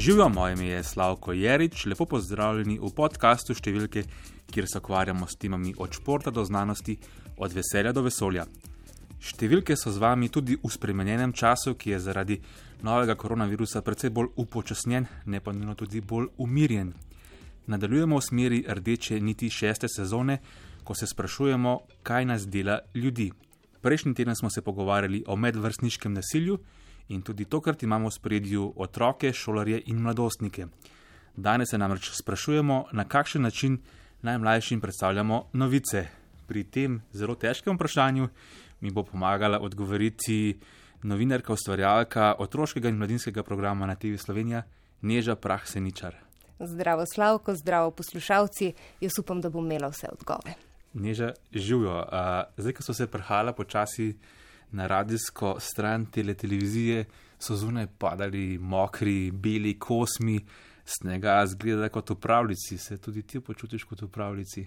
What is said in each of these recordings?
Živijo, moje ime je Slavko Jerič, lepo pozdravljeni v podkastu številke, kjer se ukvarjamo s temami od športa do znanosti, od veselja do vesolja. Številke so z vami tudi v spremenjenem času, ki je zaradi novega koronavirusa precej bolj upočasnjen, ne pa nujno tudi bolj umirjen. Nadaljujemo v smeri rdeče niti šeste sezone, ko se sprašujemo, kaj nas dela ljudi. Prejšnji teden smo se pogovarjali o medvrstniškem nasilju in tudi tokrat imamo v spredju otroke, šolarje in mladostnike. Danes se namreč sprašujemo, na kakšen način najmlajšim predstavljamo novice. Pri tem zelo težkem vprašanju mi bo pomagala odgovoriti novinarka, ustvarjalka otroškega in mladinskega programa na TV Slovenija, Neža Prah Seničar. Zdravo, Slavko, zdravo, poslušalci. Jaz upam, da bom imela vse odgovore. Neža, živijo. Zdaj, ko so se prhala počasi na radijsko stran tele televizije, so zunaj padali mokri, beli kosmi snega, zgleda kot v pravljici. Se tudi ti počutiš kot v pravljici?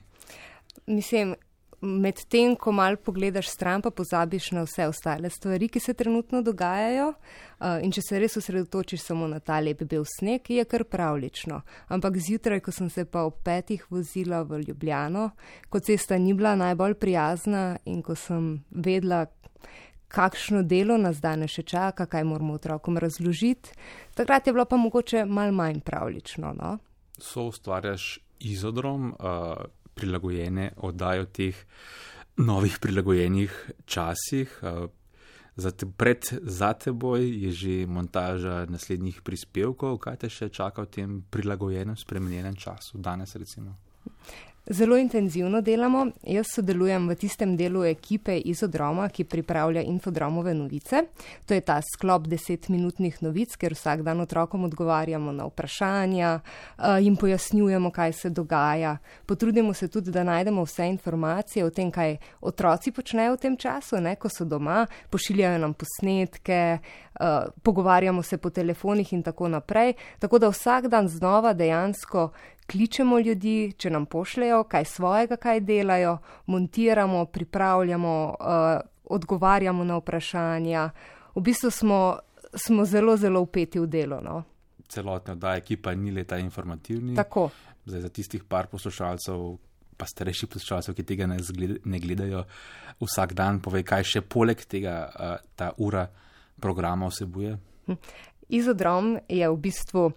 Mislim, medtem, ko malo pogledaš stran, pa pozabiš na vse ostale stvari, ki se trenutno dogajajo. Uh, in če se res osredotočiš samo na ta lep bel sneg, je kar pravlično. Ampak zjutraj, ko sem se pa ob petih vozila v Ljubljano, ko cesta ni bila najbolj prijazna in ko sem vedela, kakšno delo nas danes še čaka, kaj moramo otrokom razložiti, takrat je bilo pa mogoče mal manj pravlično. No? So ustvarjaš izodrom. Uh prilagojene oddaje v teh novih prilagojenih časih. Zate, pred za teboj je že montaža naslednjih prispevkov, kaj te še čaka v tem prilagojenem, spremenjenem času, danes recimo. Zelo intenzivno delamo. Jaz sodelujem v tistem delu ekipe Izodroma, ki pripravlja infodromove novice. To je ta sklop desetminutnih novic, ker vsak dan otrokom odgovarjamo na vprašanja, jim pojasnjujemo, kaj se dogaja. Potrudimo se tudi, da najdemo vse informacije o tem, kaj otroci počnejo v tem času, ne, ko so doma, pošiljajo nam posnetke, pogovarjamo se po telefonih in tako naprej. Tako da vsak dan znova dejansko kličemo ljudi, če nam pošljajo kaj svojega, kaj delajo, montiramo, pripravljamo, uh, odgovarjamo na vprašanja. V bistvu smo, smo zelo, zelo upeti v delo. No? Celotna oddaja ekipa ni leta informativni. Tako. Zdaj za tistih par poslušalcev. Pa starejši poslušalci, ki tega ne, ne gledajo vsak dan, povej, kaj še poleg tega uh, ta ura programa vsebuje. Hm. Izodrom je v bistvu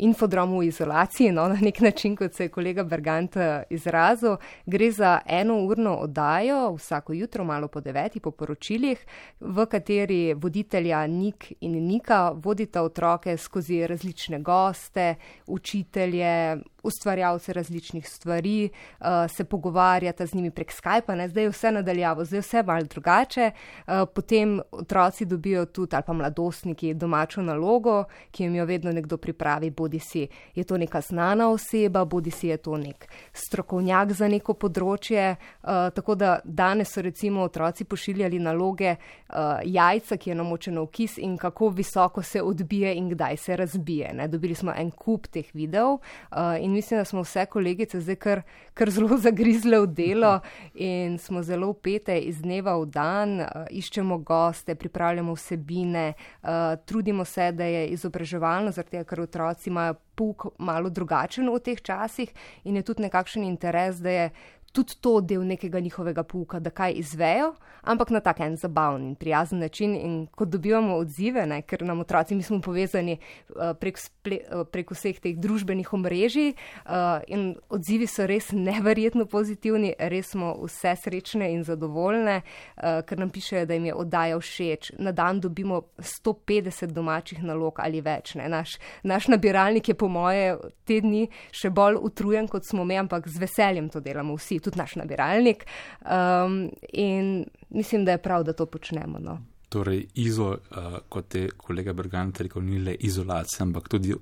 infodrom v izolaciji, no, na nek način, kot se je kolega Bergant eh, izrazil. Gre za eno urno oddajo, vsako jutro, malo po deveti, po poročilih, v kateri voditelja Nik in Nika vodita otroke skozi različne goste, učitelje, ustvarjalce različnih stvari, uh, se pogovarjata z njimi prek Skypa, ne? zdaj je vse nadaljavo, zdaj je vse malo drugače. Uh, potem otroci dobijo tudi, ali pa mladostniki, domačo nalogo, ki jim jo vedno nekdo pripravi, bodi si je to neka znana oseba, bodi si je to nek strokovnjak za neko področje. Uh, tako da danes so recimo otroci pošiljali naloge uh, jajca, ki je namočeno v kis in kako visoko se odbije in kdaj se razbije. Ne? Dobili smo en kup teh videov. Uh, in mislim, da smo vse kolegice zdaj kar, kar zelo zagrizle v delo in smo zelo upete iz dneva v dan, uh, iščemo goste, pripravljamo vsebine, uh, trudimo se, da je izobraževalno, zato ker otroci imajo puk malo drugačen v teh časih in je tudi nekakšen interes, da je tudi to del nekega njihovega pouka, da kaj izvejo, ampak na tak en zabaven in prijazen način. In ko dobivamo odzive, ne, ker nam otroci, mi smo povezani uh, prek, sple, uh, prek vseh teh družbenih omrežij uh, in odzivi so res neverjetno pozitivni, res smo vse srečne in zadovoljne, uh, ker nam pišejo, da jim je oddaja všeč. Na dan dobimo 150 domačih nalog ali več. Naš, naš nabiralnik je po moje te dni še bolj utrujen, kot smo mi, ampak z veseljem to delamo vsi tudi naš nabiralnik. Um, in mislim, da je prav, da to počnemo. No. Torej, izo, uh, kot je kolega Bergant rekel, ni le izolacija, ampak tudi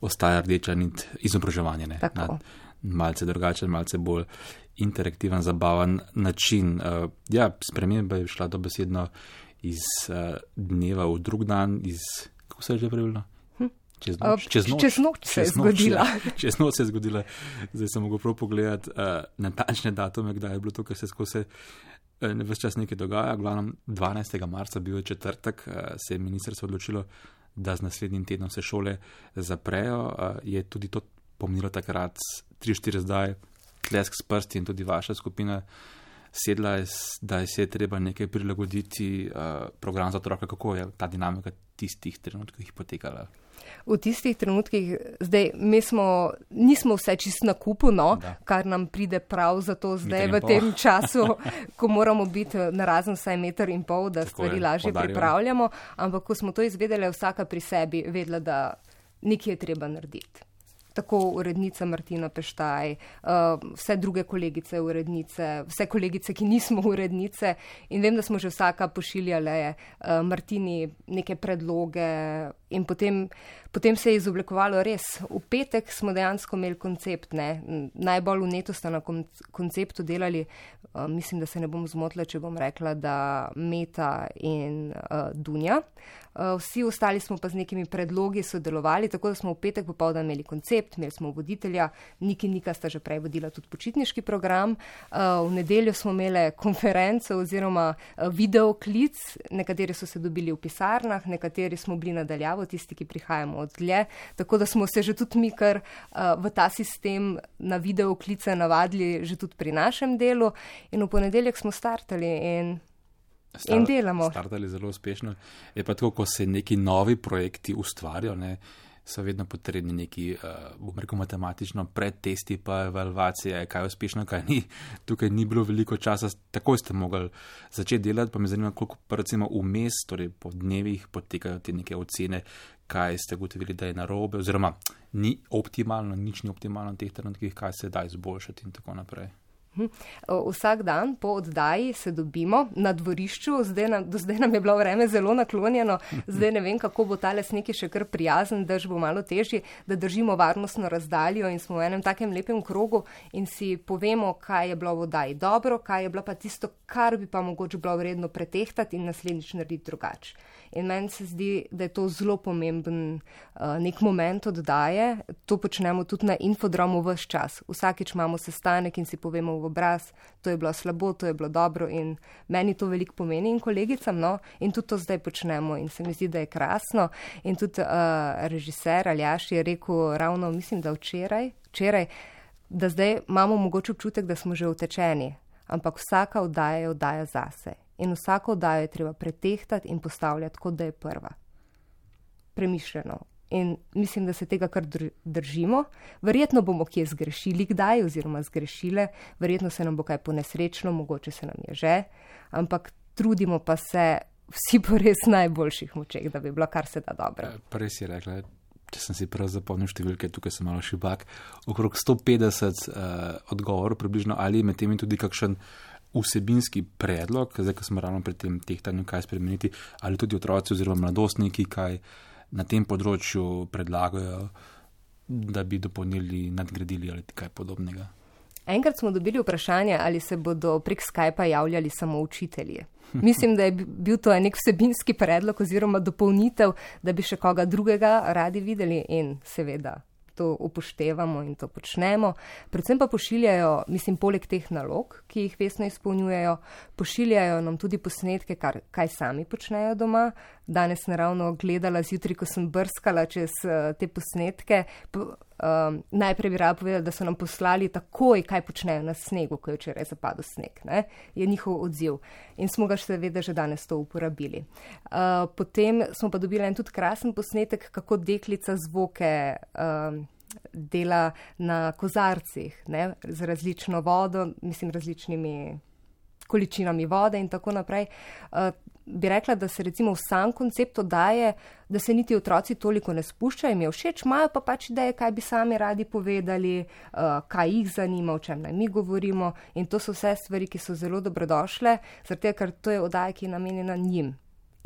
ostaja rdeča nit izobraževanje. Malce drugačen, malce bolj interaktiven, zabaven način. Uh, ja, sprememba je šla dobesedno iz uh, dneva v drug dan, iz, kako se je že pravilno? Čez noč, čez noč, čez noč se je zgodila. Čez noč se je zgodila. Zdaj sem mogel prav pogledati uh, natančne datume, kdaj je bilo to, kar se skozi uh, vse čas nekaj dogaja. Glavno 12. marca, bil je četrtek, uh, se je ministrstvo odločilo, da z naslednjim tednom se šole zaprejo. Je tudi to pomenilo takrat 3-4 zdaj, tlesk s prsti in tudi vaša skupina sedla, da se je treba nekaj prilagoditi, program za otroke, kako je ta dinamika tistih trenutkih potekala v tistih trenutkih, zdaj mi smo, nismo vse čist na kupu, no, da. kar nam pride prav za to zdaj v tem času, ko moramo biti na razen vsaj meter in pol, da Tako stvari je, lažje podarjamo. pripravljamo. Ampak ko smo to izvedeli, vsaka pri sebi vedela, da nekaj je treba narediti tako urednica Martina Peštaj, uh, vse druge kolegice urednice, vse kolegice, ki nismo urednice. In vem, da smo že vsaka pošiljale uh, Martini neke predloge. In potem, potem se je izoblikovalo res. V petek smo dejansko imeli koncept, ne? najbolj uneto sta na konceptu delali, uh, mislim, da se ne bom zmotila, če bom rekla, da Meta in Dunja. Uh, vsi ostali smo pa z nekimi predlogi sodelovali, tako da smo v petek popovdan imeli koncept, imeli smo voditelja, Niki Nika sta že prej vodila tudi počitniški program. Uh, v nedeljo smo imeli konferenco oziroma uh, videoklic, nekateri so se dobili v pisarnah, nekateri smo bili državo, tisti, ki prihajamo od dlje. Tako da smo se že tudi mi kar v ta sistem na video klice navadili, že tudi pri našem delu. In v ponedeljek smo startali in, Star, in delamo. Startali zelo uspešno. Je pa tako, ko se neki novi projekti ustvarjajo. Ne? So vedno potrebni neki, uh, bom rekel, matematično predtesti, pa evalvacije, kaj je uspešno, kaj ni. Tukaj ni bilo veliko časa, takoj ste mogli začeti delati, pa me zanima, koliko pa recimo vmes, torej po dnevih, potekajo te neke ocene, kaj ste gotovili, da je narobe, oziroma ni optimalno, nič ni optimalno v teh trenutkih, kaj se da izboljšati in tako naprej. Hm. Vsak dan po oddaji se dobimo na dvorišču, zdaj nam, do zdaj nam je bilo vreme zelo naklonjeno, zdaj ne vem, kako bo ta lesnik še kar prijazen, da bo malo težji, da držimo varnostno razdaljo in smo v enem takem lepem krogu in si povemo, kaj je bilo v oddaji dobro, kaj je bilo pa tisto, kar bi pa mogoče bilo vredno pretehtati in naslednjič narediti drugače. In meni se zdi, da je to zelo pomemben uh, nek moment oddaje. To počnemo tudi na infodromu vse čas. Vsakič imamo sestanek in si povemo v obraz, to je bilo slabo, to je bilo dobro in meni to veliko pomeni in kolegicam, no, in tudi to zdaj počnemo in se mi zdi, da je krasno. In tudi uh, režiser Aljaš je rekel ravno, mislim, da včeraj, včeraj, da zdaj imamo mogoče občutek, da smo že utečeni, ampak vsaka oddaja je oddaja zase in vsako oddajo je treba pretehtati in postavljati, kot da je prva. Premišljeno. In mislim, da se tega kar držimo. Verjetno bomo kje zgrešili, kdaj, oziroma zgrešile, verjetno se nam bo kaj ponesrečno, mogoče se nam je že, ampak trudimo pa se vsi po res najboljših močeh, da bi bilo kar se da dobro. Eh, prej si rekla, če sem si prav zapomnil številke, tukaj sem malo šibak, okrog 150 uh, odgovorov približno ali med temi tudi kakšen vsebinski predlog, zdaj, ko smo ravno pri tem tehtanju, kaj spremeniti, ali tudi otroci oziroma mladostniki, kaj na tem področju predlagajo, da bi dopolnili, nadgradili ali kaj podobnega. Enkrat smo dobili vprašanje, ali se bodo prek Skypa javljali samo učitelji. Mislim, da je bil to nek vsebinski predlog oziroma dopolnitev, da bi še koga drugega radi videli in seveda to upoštevamo in to počnemo. Predvsem pa pošiljajo, mislim, poleg teh nalog, ki jih vesno izpolnjujejo, pošiljajo nam tudi posnetke, kar, kaj sami počnejo doma. Danes naravno gledala zjutraj, ko sem brskala čez uh, te posnetke. Po, Um, najprej bi rada povedala, da so nam poslali takoj, kaj počnejo na snegu, ko je včeraj zapadel sneg. Ne? Je njihov odziv in smo ga seveda že danes to uporabili. Uh, potem smo pa dobili en tudi krasen posnetek, kako deklica zvoke um, dela na kozarcih ne? z različno vodo, mislim, različnimi količinami vode in tako naprej. Uh, bi rekla, da se recimo v sam koncept daje, da se niti otroci toliko ne spuščajo, jim je všeč, imajo pa pač ideje, kaj bi sami radi povedali, uh, kaj jih zanima, o čem naj mi govorimo. In to so vse stvari, ki so zelo dobrodošle, zato ker to je oddaja, ki je namenjena njim.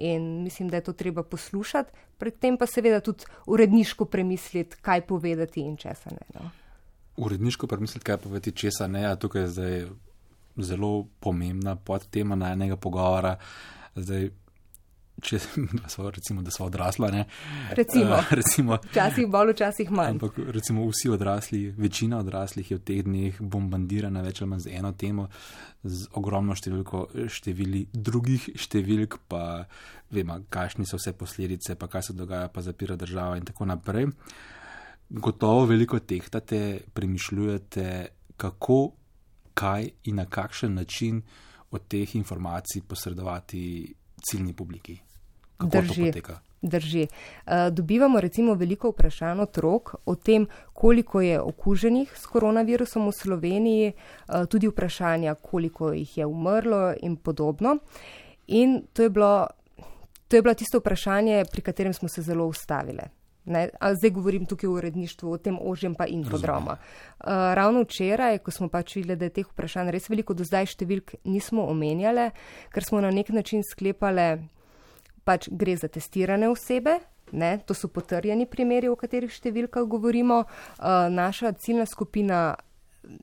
In mislim, da je to treba poslušati, predtem pa seveda tudi uredniško premisliti, kaj povedati in česa ne. No. Uredniško premisliti, kaj povedati, česa ne, a tukaj je zdaj zelo pomembna podtema najnega pogovora. Zdaj, če so, recimo, da so odrasla. Ne, recimo, uh, recimo, včasih bolj, včasih manj. Ampak recimo vsi odrasli, večina odraslih je v teh dneh bombardirana več ali manj z eno temo, z ogromno številko števili drugih številk, pa vemo, kakšne so vse posledice, pa kaj se dogaja, pa zapira država in tako naprej. Gotovo veliko tehtate, premišljujete, kako, kaj in na kakšen način od teh informacij posredovati ciljni publiki. Drži. Drži. Uh, dobivamo recimo veliko vprašanj otrok o tem, koliko je okuženih s koronavirusom v Sloveniji, uh, tudi vprašanja, koliko jih je umrlo in podobno. In to je bilo, to je bilo tisto vprašanje, pri katerem smo se zelo ustavili. Zdaj govorim tukaj o uredništvu, o tem ožjem pa infodroma. Uh, ravno včeraj, ko smo pač videli, da je teh vprašanj res veliko, do zdaj številk nismo omenjali, ker smo na nek način sklepali, pač gre za testirane osebe. Ne, to so potrjeni primeri, o katerih številkah govorimo. Uh, naša ciljna skupina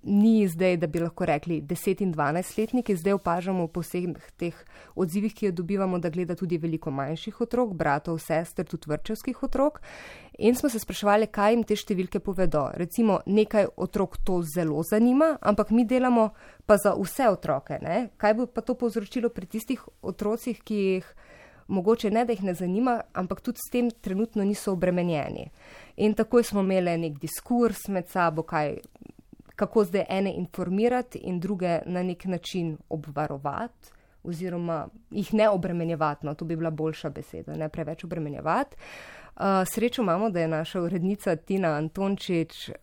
ni zdaj, da bi lahko rekli 10 in 12 letniki, zdaj opažamo po vseh teh odzivih, ki jo dobivamo, da gleda tudi veliko manjših otrok, bratov, sester, tudi vrčevskih otrok. In smo se spraševali, kaj jim te številke povedo. Recimo, nekaj otrok to zelo zanima, ampak mi delamo pa za vse otroke. Ne? Kaj bo pa to povzročilo pri tistih otrocih, ki jih mogoče ne, da jih ne zanima, ampak tudi s tem trenutno niso obremenjeni. In takoj smo imeli nek diskurs med sabo, kaj kako zdaj ene informirati in druge na nek način obvarovati, oziroma jih ne obremenjevati, no, to bi bila boljša beseda, ne preveč obremenjevati. Uh, srečo imamo, da je naša urednica Tina Antončič uh,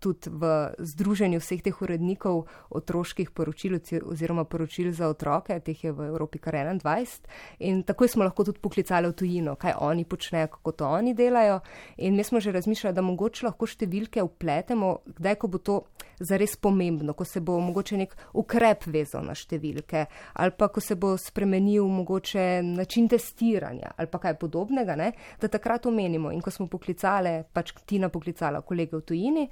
tudi v združenju vseh teh urednikov otroških poročil oziroma poročil za otroke, teh je v Evropi kar 21. In takoj smo lahko tudi poklicali v tujino, kaj oni počnejo, kako to oni delajo. In mi smo že razmišljali, da mogoče lahko številke upletemo, kdaj, ko bo to zares pomembno, ko se bo mogoče nek ukrep vezal na številke ali pa ko se bo spremenil mogoče način testiranja ali pa kaj podobnega, ne? da takrat umemo omenimo. In ko smo poklicali, pač Tina poklicala kolege v tujini,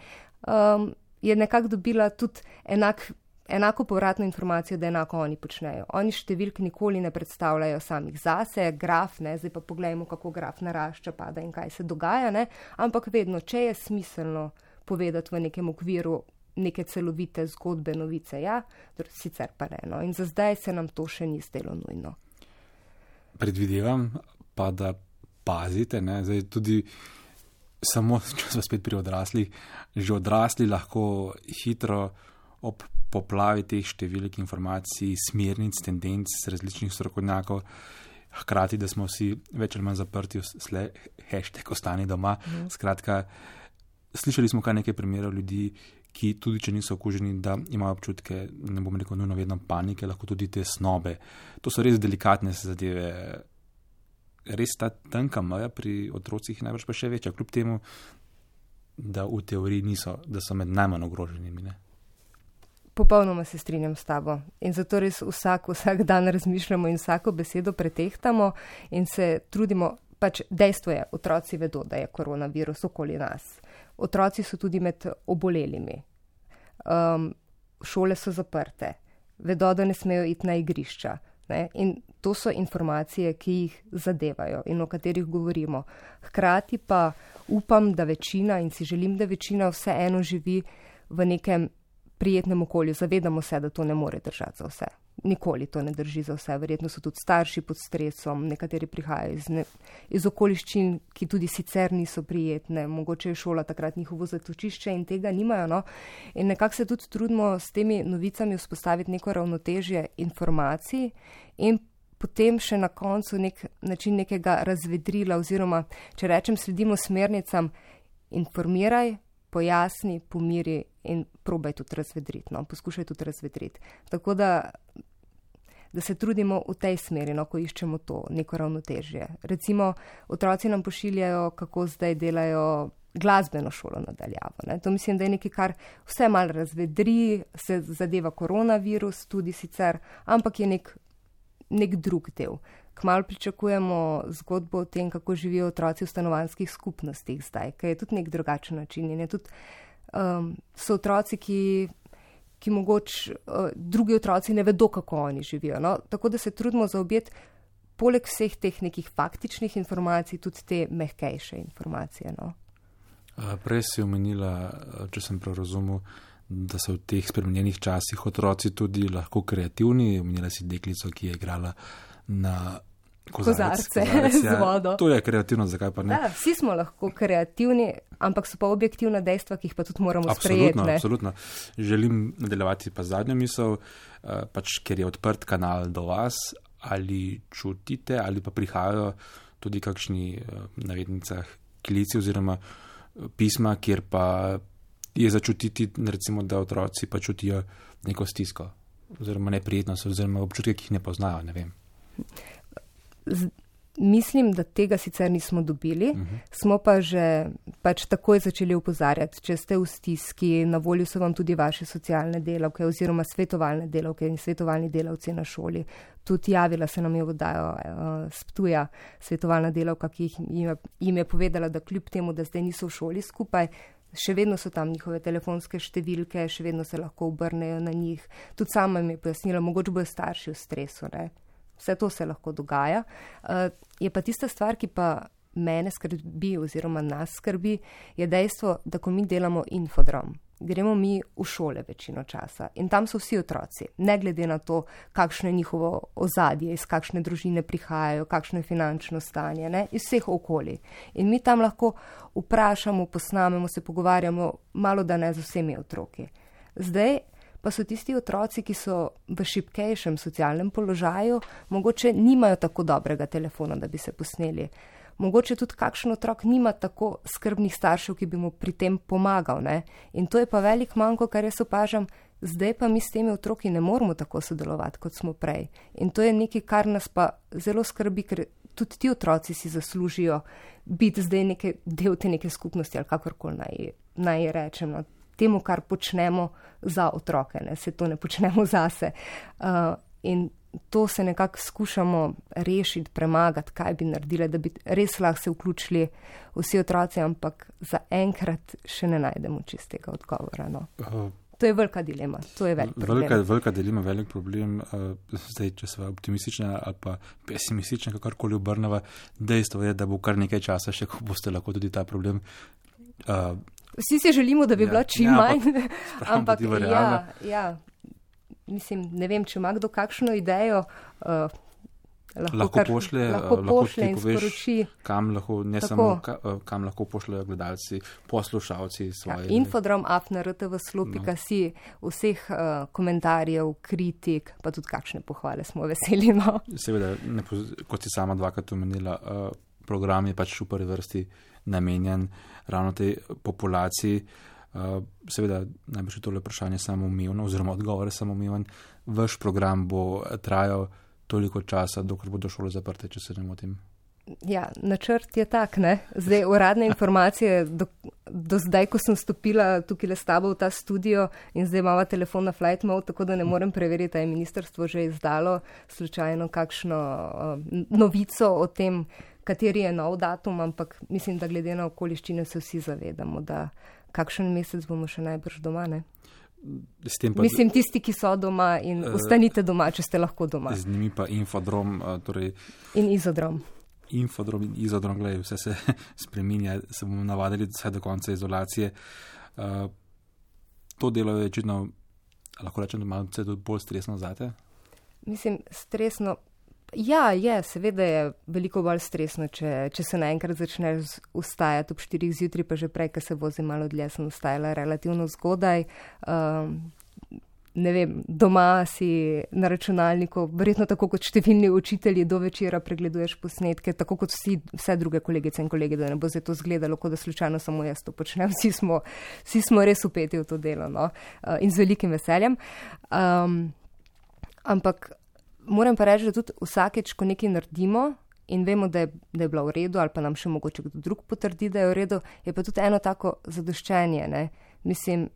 um, je nekako dobila tudi enak. Enako povratno informacijo, da enako oni počnejo. Oni številk nikoli ne predstavljajo samih zase, graf, ne, zdaj pa pogledajmo, kako graf narašča, pada in kaj se dogaja, ne, ampak vedno, če je smiselno povedati v nekem okviru neke celovite zgodbe, novice, ja, sicer pa ne. No. In za zdaj se nam to še ni zdelo nujno. Predvidevam pa, da pazite. Ne? Zdaj tudi samo, če smo spet pri odraslih, že odrasli lahko hitro ob poplavi teh številk informacij, smernic, tendenc različnih strokovnjakov. Hkrati, da smo vsi več ali manj zaprti, sle, hashtag ostani doma. Mm. Skratka, slišali smo kar nekaj primerov ljudi, ki tudi če niso okuženi, da imajo občutke, ne bom rekel, nujno vedno panike, lahko tudi te snobe. To so res delikatne zadeve res ta tanka meja pri otrocih najbrž pa še večja, kljub temu, da v teoriji niso, da so med najmanj ogroženimi. Ne? Popolnoma se strinjam s tabo in zato res vsak, vsak dan razmišljamo in vsako besedo pretehtamo in se trudimo. Pač dejstvo je, otroci vedo, da je koronavirus okoli nas. Otroci so tudi med obolelimi. Um, šole so zaprte, vedo, da ne smejo iti na igrišča. Ne? In to so informacije, ki jih zadevajo in o katerih govorimo. Hkrati pa upam, da večina in si želim, da večina vseeno živi v nekem prijetnem okolju. Zavedamo se, da to ne more držati za vse. Nikoli to ne drži za vse. Verjetno so tudi starši pod stresom, nekateri prihajajo iz, ne, iz okoliščin, ki tudi sicer niso prijetne, mogoče je šola takrat njihovo zatočišče in tega nimajo. No? In nekako se tudi trudimo s temi novicami vzpostaviti neko ravnotežje informacij in potem še na koncu nek način nekega razvedrila oziroma, če rečem, sledimo smernicam, informiraj, pojasni, pomiri in probaj tudi razvedriti, no, poskušaj tudi razvedriti. Tako da, da se trudimo v tej smeri, no, ko iščemo to neko ravnotežje. Recimo, otroci nam pošiljajo, kako zdaj delajo glasbeno šolo nadaljavo. Ne. To mislim, da je nekaj, kar vse mal razvedri, se zadeva koronavirus tudi sicer, ampak je nek nek drug del. Kmal pričakujemo zgodbo o tem, kako živijo otroci v stanovanjskih skupnostih zdaj, ker je tudi nek drugačen način. In tudi um, so otroci, ki, ki mogoče uh, drugi otroci ne vedo, kako oni živijo. No? Tako da se trudimo zaobjeti poleg vseh teh nekih faktičnih informacij, tudi te mehkejše informacije. No? Prej si omenila, če sem prav razumel, da so v teh spremenjenih časih otroci tudi lahko kreativni. Omenila si deklico, ki je igrala na kozarce, kozarec, z ja. vodo. To je kreativno, zakaj pa ne? Da, vsi smo lahko kreativni, ampak so pa objektivna dejstva, ki jih pa tudi moramo sprejeti. Absolutno, absolutno. Želim nadaljevati pa zadnjo misel, eh, pač, ker je odprt kanal do vas, ali čutite, ali pa prihajajo tudi kakšni eh, navednicah klici oziroma eh, pisma, kjer pa je začutiti, recimo, da otroci pa čutijo neko stisko oziroma neprijetnost oziroma občutke, ki jih ne poznajo, ne vem. Z, mislim, da tega sicer nismo dobili, uh mhm. -huh. smo pa že pač takoj začeli upozarjati, če ste v stiski, na voljo so vam tudi vaše socialne delavke oziroma svetovalne delavke in svetovalni delavci na šoli. Tudi javila se nam je vodajo uh, sptuja svetovalna delavka, ki jim je, jim je povedala, da kljub temu, da zdaj niso v šoli skupaj, še vedno so tam njihove telefonske številke, še vedno se lahko obrnejo na njih. Tudi sama mi je pojasnila, mogoče bojo starši v stresu. Ne? Vse to se lahko dogaja. Uh, je pa tista stvar, ki pa mene skrbi oziroma nas skrbi, je dejstvo, da ko mi delamo infodrom, gremo mi v šole večino časa in tam so vsi otroci, ne glede na to, kakšno je njihovo ozadje, iz kakšne družine prihajajo, kakšno je finančno stanje, ne, iz vseh okoli. In mi tam lahko vprašamo, posnamemo, se pogovarjamo, malo da ne z vsemi otroki. Zdaj pa so tisti otroci, ki so v šipkejšem socialnem položaju, mogoče nimajo tako dobrega telefona, da bi se posneli mogoče tudi kakšen otrok nima tako skrbnih staršev, ki bi mu pri tem pomagal. Ne? In to je pa velik manjko, kar jaz opažam, zdaj pa mi s temi otroki ne moremo tako sodelovati, kot smo prej. In to je nekaj, kar nas pa zelo skrbi, ker tudi ti otroci si zaslužijo biti zdaj neke, del te neke skupnosti ali kakorkoli naj, naj rečem. No? Temu, kar počnemo za otroke, ne? se to ne počnemo zase. Uh, in to se nekako skušamo rešiti, premagati, kaj bi naredili, da bi res lahko se vključili vsi otroci, ampak zaenkrat še ne najdemo čistega odgovora. No. Uh, to je velika dilema. Je velika, velika dilema, velik problem. Uh, zdaj, če smo optimistični ali pa pesimistični, kakorkoli obrnemo, dejstvo je, da bo kar nekaj časa še, ko boste lahko tudi ta problem. Uh, Vsi si želimo, da bi ja, bila čim ja, manj, ampak, ampak ja, ja, mislim, ne vem, če ima kdo kakšno idejo. Uh, Lahko, lahko kar, pošlje, lahko pošlje lahko poveš, sporoči. Kam lahko, ne Tako. samo, ka, eh, kam lahko pošljajo gledalci, poslušalci svoje. Ja, infodrom afnartv slopika no. si vseh uh, komentarjev, kritik, pa tudi kakšne pohvale smo veseli. No. Seveda, ne, kot si sama dvakrat omenila, uh, program je pač v prvi vrsti namenjen ravno tej populaciji. Uh, seveda, najbrž je tole vprašanje samoumevno, oziroma odgovor je samoumeven. Vaš program bo trajal toliko časa, dokler bodo šole zaprte, če se ne motim. Ja, načrt je tak, ne? Zdaj, uradne informacije, do, do zdaj, ko sem stopila tukaj le s tabo v ta studio in zdaj imamo telefon na flight mode, tako da ne morem preveriti, ali je ministrstvo že izdalo slučajno kakšno uh, novico o tem, kateri je nov datum, ampak mislim, da glede na okoliščine se vsi zavedamo, da kakšen mesec bomo še najbrž doma. Pa, Mislim, tisti, ki so doma in uh, ostanite doma, če ste lahko doma. Z njimi pa infodrom. Uh, torej, in izodrom. Infodrom in izodrom, gledaj, vse se spreminja, se bomo navadili vse do konca izolacije. Uh, to delo je očitno, lahko rečem, da malo bolj stresno zate. Mislim, stresno. Ja, je, seveda je veliko bolj stresno, če, če se naenkrat začneš vstajati ob 4 zjutraj, pa že prej, ker se vozi malo dlje, sem vstajala relativno zgodaj. Um, ne vem, doma si na računalniku, verjetno tako kot številni učitelji, do večera pregleduješ posnetke, tako kot vsi, vse druge kolegice in kolege, da ne bo se to zgledalo, kot da slučajno samo jaz to počnem. Vsi smo, vsi smo res upeti v to delo no? uh, in z velikim veseljem. Um, ampak moram pa reči, da tudi vsakeč, ko nekaj naredimo in vemo, da je, da je bila v redu, ali pa nam še mogoče kdo drug potrdi, da je v redu, je pa tudi eno tako zadoščenje. Ne? Mislim,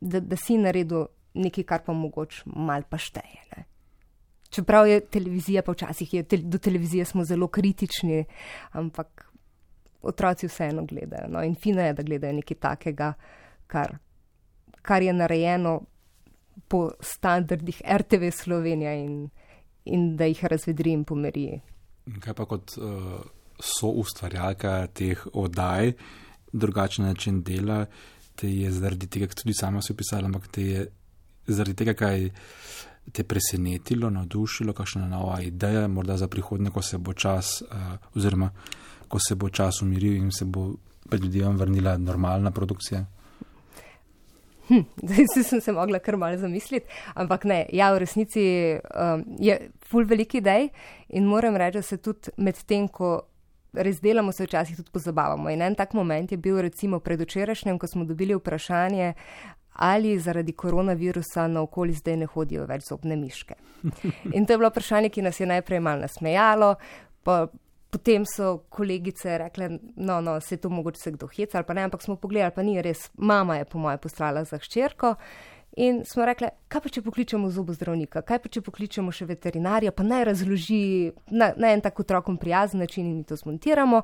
da, da si naredil nekaj, kar pa mogoče mal pa šteje. Ne? Čeprav je televizija, pa včasih je, te, do televizije smo zelo kritični, ampak otroci vseeno gledajo. No? In fino je, da gledajo nekaj takega, kar, kar je narejeno po standardih RTV Slovenija in in da jih razvedri in pomeri. Kaj pa kot uh, so ustvarjalka teh oddaj, drugačen način dela, te je zaradi tega, kar tudi sama si pisala, ampak te je zaradi tega, kaj te presenetilo, navdušilo, kakšna nova ideja, morda za prihodnje, ko se bo čas, uh, oziroma ko se bo čas umiril in se bo pred ljudem vrnila normalna produkcija. Hm, zdaj sem se mogla kar malo zamisliti, ampak ne, ja, v resnici um, je full veliki idej in moram reči, da se tudi med tem, ko res delamo, se včasih tudi pozabavamo. In en tak moment je bil recimo predvčerajšnjem, ko smo dobili vprašanje, ali zaradi koronavirusa na okoli zdaj ne hodijo več zobne miške. In to je bilo vprašanje, ki nas je najprej malo nasmejalo. Pa, Potem so kolegice rekle, no, no, se to mogoče se kdo heca ali pa ne, ampak smo pogledali, pa ni res, mama je po moje poslala za hčerko. In smo rekli, kaj pa če pokličemo zobozdravnika, kaj pa če pokličemo še veterinarja, pa naj razloži na, na en tako otrokom prijazen način in mi to smontiramo.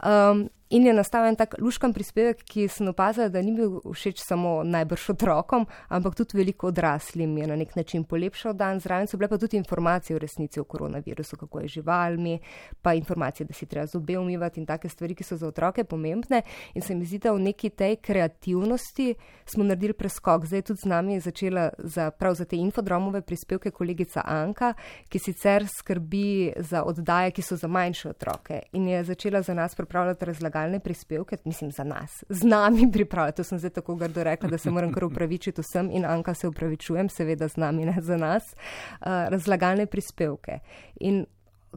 Um, In je nastal en tak luškan prispevek, ki sem opazila, da ni bil všeč samo najbrž otrokom, ampak tudi veliko odraslim je na nek način polepšal dan. Zraven so bile pa tudi informacije o resnici o koronavirusu, kako je živalmi, pa informacije, da si treba zobe umivati in take stvari, ki so za otroke pomembne. In se mi zdi, da v neki tej kreativnosti smo naredili preskok. Zdaj tudi z nami je začela za, prav za te infodromove prispevke kolegica Anka, ki sicer skrbi za oddaje, ki so za manjše otroke in je začela za nas pripravljati razlaganje lokalne prispevke, mislim za nas, z nami pripravljati. To sem zdaj tako grdo rekla, da se moram kar upravičiti vsem in Anka se upravičujem, seveda z nami, ne za nas, uh, razlagalne prispevke. In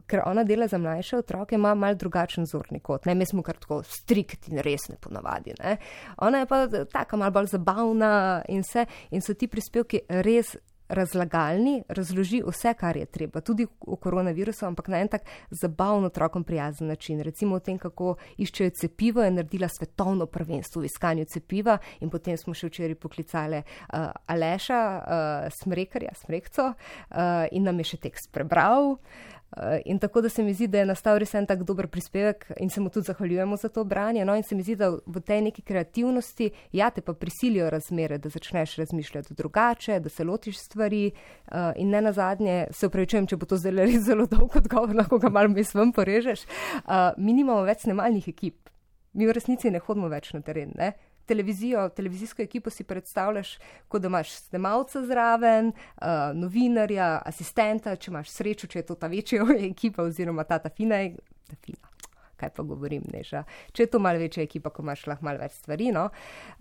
ker ona dela za mlajše otroke, ima mal drugačen zorni kot. Ne, mi smo kar tako strikt in resne ponavadi. Ne. Ona je pa taka mal bolj zabavna in vse. In so ti prispevki res razlagalni, razloži vse, kar je treba, tudi o koronavirusu, ampak na en tak zabavno otrokom prijazen način. Recimo o tem, kako iščejo cepivo, je naredila svetovno prvenstvo v iskanju cepiva in potem smo še včeraj poklicali uh, Aleša, uh, Smrekarja, Smrekco uh, in nam je še tekst prebral. Uh, Eh, in tako da se mi zdi, da je nastal res en tak dober prispevek in se mu tudi zahvaljujemo za to branje. No, in se mi zdi, da v tej neki kreativnosti, ja, te pa prisilijo razmere, da začneš razmišljati drugače, da se lotiš stvari. Uh, in ne na zadnje, se upravičujem, če bo to zelo, zelo dolg odgovor, lahko ga malo mislim porežeš. Uh, mi nimamo več snemalnih ekip. Mi v resnici ne hodimo več na teren. Ne? Televizijo, televizijsko ekipo si predstavljaš, kot da imaš snemalca zraven, uh, novinarja, asistenta, če imaš srečo, če je to ta večja ekipa oziroma ta ta fina. Ta fina. Kaj pa govorim, neža. Če je to malo večja ekipa, ko imaš lahko malo več stvari. No?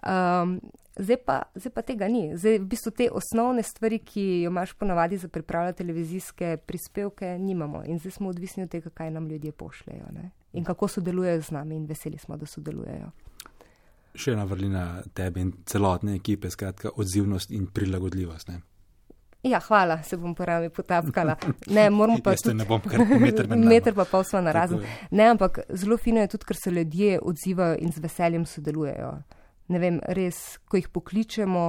Um, zdaj, pa, zdaj pa tega ni. Zdaj, v bistvu te osnovne stvari, ki jo imaš ponavadi za pripravljati televizijske prispevke, nimamo. In zdaj smo odvisni od tega, kaj nam ljudje pošljejo ne? in kako sodelujejo z nami, in veseli smo, da sodelujejo še ena vrlina tebe in celotne ekipe, skratka, odzivnost in prilagodljivost. Ne? Ja, hvala, se bom pravi potapkala. Ne, moramo pa. Tudi, ne bom kar meter. Meter pa pol sva na razen. Ne, ampak zelo fino je tudi, ker se ljudje odzivajo in z veseljem sodelujejo. Ne vem, res, ko jih pokličemo,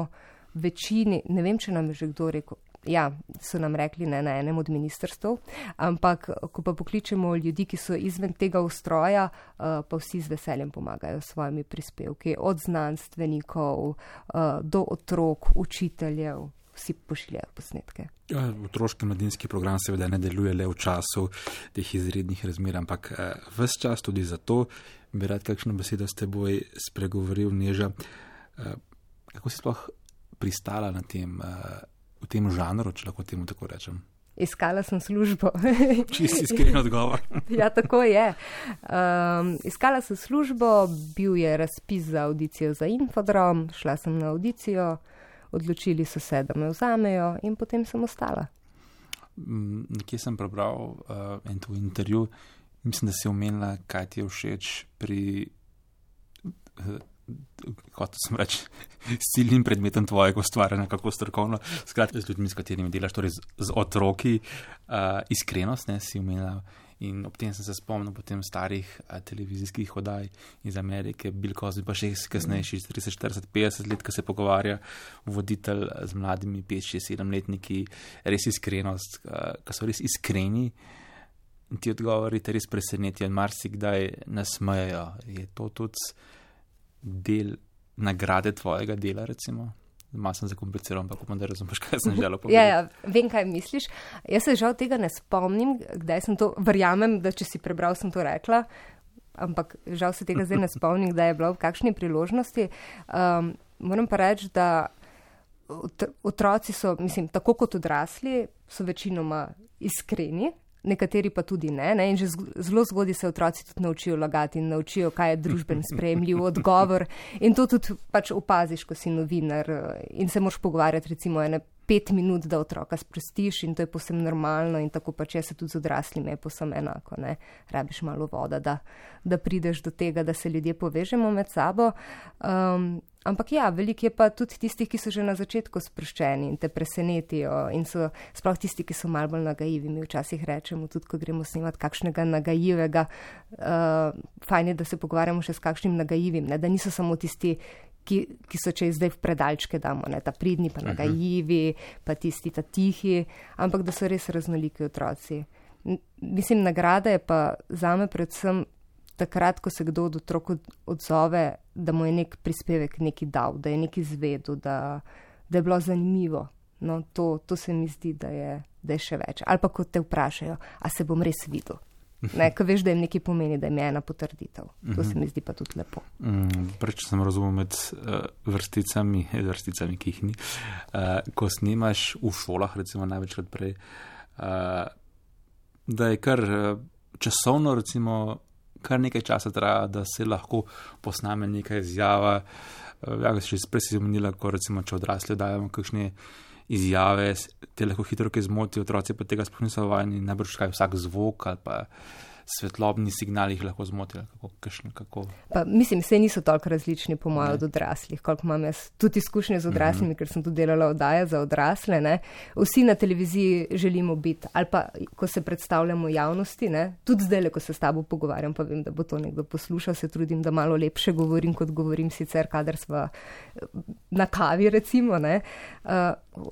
večini, ne vem, če nam je že kdo rekel, ja, so nam rekli ne na enem od ministrstv, ampak ko pa pokličemo ljudi, ki so izven tega ustroja, uh, pa vsi z veseljem pomagajo s svojimi prispevki, od znanstvenikov uh, do otrok, učiteljev. Vsi pošiljajo posnetke. Ja, otroški mladinski program seveda ne deluje le v času teh izrednih razmer, ampak eh, vse čas tudi zato bi rad kakšno besedo s teboj spregovoril, Neža. Eh, kako si sploh pristala na tem eh, v tem žanru, če lahko temu tako rečem? Iskala sem službo. Čisti iskren odgovor. ja, tako je. Um, iskala sem službo, bil je razpis za audicijo za infodrom, šla sem na audicijo, odločili so se, da me vzamejo in potem sem ostala. Mm, nekje sem prebral uh, en tu intervju, mislim, da si omenila, kaj ti je všeč pri. Uh, kot sem reč, s ciljnim predmetom tvojega ustvarjanja, kako strokovno, skratka, z ljudmi, s katerimi delaš, torej z, z otroki, uh, iskrenost, ne si umenil. In ob tem sem se spomnil potem starih a, televizijskih oddaj iz Amerike, Bill Cosby, pa še kasnejši, 30, 40, 50 let, ko se pogovarja voditelj z mladimi 5, 6, 7 letniki, res iskrenost, ki so res iskreni. In ti odgovori te res presenetijo in marsikdaj nasmejajo. Je to tudi del nagrade tvojega dela, recimo, Malo sem zakompliciral, ampak upam, da razumeš, kaj sem želel povedati. Ja, ja, vem, kaj misliš. Jaz se žal tega ne spomnim, kdaj sem to, verjamem, da če si prebral, sem to rekla, ampak žal se tega zdaj ne spomnim, kdaj je bilo v kakšni priložnosti. Um, moram pa reči, da otroci so, mislim, tako kot odrasli, so večinoma iskreni. Nekateri pa tudi ne, ne. In že zelo zgodaj se otroci tudi naučijo lagati in naučijo, kaj je družben sprejemljiv odgovor. In to tudi pač opaziš, ko si novinar in se moš pogovarjati, recimo, ene pet minut, da otroka sprostiš in to je posebno normalno in tako pač jaz se tudi z odraslimi je posebno enako. Ne. Rabiš malo voda, da, da prideš do tega, da se ljudje povežemo med sabo. Um, Ampak ja, veliko je pa tudi tistih, ki so že na začetku sproščeni in te presenetijo in so sploh tisti, ki so malo bolj nagajivi. Mi včasih rečemo, tudi ko gremo snimati kakšnega nagajivega, uh, fajn je, da se pogovarjamo še s kakšnim nagajivim, ne? da niso samo tisti, ki, ki so če zdaj v predalčke damo, ne? ta pridni, pa nagajivi, pa tisti ta tihi, ampak da so res raznoliki otroci. Mislim, nagrada je pa zame predvsem takrat, ko se kdo od otrok odzove, da mu je nek prispevek neki dal, da je neki zvedel, da, da je bilo zanimivo. No, to, to se mi zdi, da je, da je še več. Ali pa ko te vprašajo, a se bom res videl. Ne, ko veš, da jim nekaj pomeni, da jim je ena potrditev. To se mi zdi pa tudi lepo. Mm, Preč sem razumel med uh, vrsticami, vrsticami, ki jih ni. Uh, ko snimaš v šolah, recimo največkrat prej, uh, da je kar časovno, recimo, kar nekaj časa traja, da se lahko posname neka izjava. Eh, ja, še prej si omenila, ko recimo, če odrasli dajemo kakšne izjave, te lahko hitro kaj zmotijo, otroci pa tega sploh niso vajeni, najbrž kaj vsak zvok ali pa svetlobni signali jih lahko zmotijo. Kako, kakšne, kako... pa, mislim, vse niso toliko različni, po mojem, od odraslih, koliko imam jaz tudi izkušnje z odraslimi, mm -hmm. ker sem tudi delala oddaje za odrasle. Ne. Vsi na televiziji želimo biti, ali pa ko se predstavljamo javnosti, ne. tudi zdaj, ko se s tabo pogovarjam, pa vem, da bo to nekdo poslušal, se trudim, da malo lepše govorim, kot govorim sicer, kadar smo na kavi, recimo. Uh,